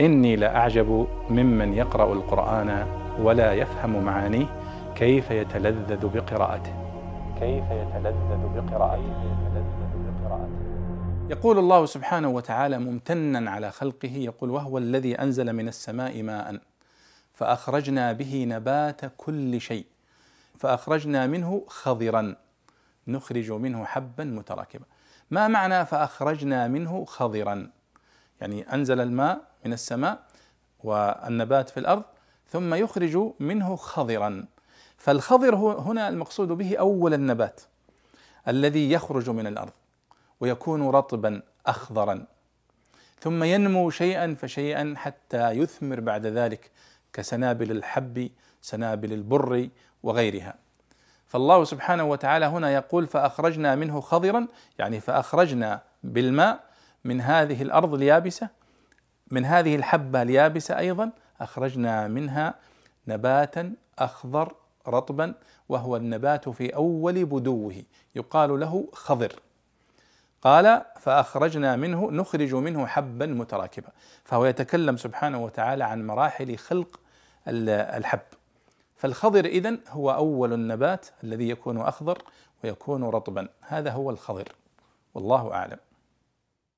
إني لأعجب ممن يقرأ القرآن ولا يفهم معانيه كيف يتلذذ بقراءته. كيف يتلذذ بقراءته. يقول الله سبحانه وتعالى ممتنا على خلقه يقول وهو الذي أنزل من السماء ماء فأخرجنا به نبات كل شيء فأخرجنا منه خضرا نخرج منه حبا متراكبا. ما معنى فأخرجنا منه خضرا يعني أنزل الماء من السماء والنبات في الأرض ثم يخرج منه خضرا. فالخضر هنا المقصود به أول النبات الذي يخرج من الأرض ويكون رطبا أخضرا. ثم ينمو شيئا فشيئا حتى يثمر بعد ذلك كسنابل الحب سنابل البر وغيرها. فالله سبحانه وتعالى هنا يقول فأخرجنا منه خضرا يعني فأخرجنا بالماء من هذه الأرض اليابسة من هذه الحبة اليابسة أيضا أخرجنا منها نباتا أخضر رطبا وهو النبات في أول بدوه يقال له خضر. قال فأخرجنا منه نخرج منه حبا متراكبا فهو يتكلم سبحانه وتعالى عن مراحل خلق الحب. فالخضر إذن هو أول النبات الذي يكون أخضر ويكون رطبا. هذا هو الخضر. والله أعلم.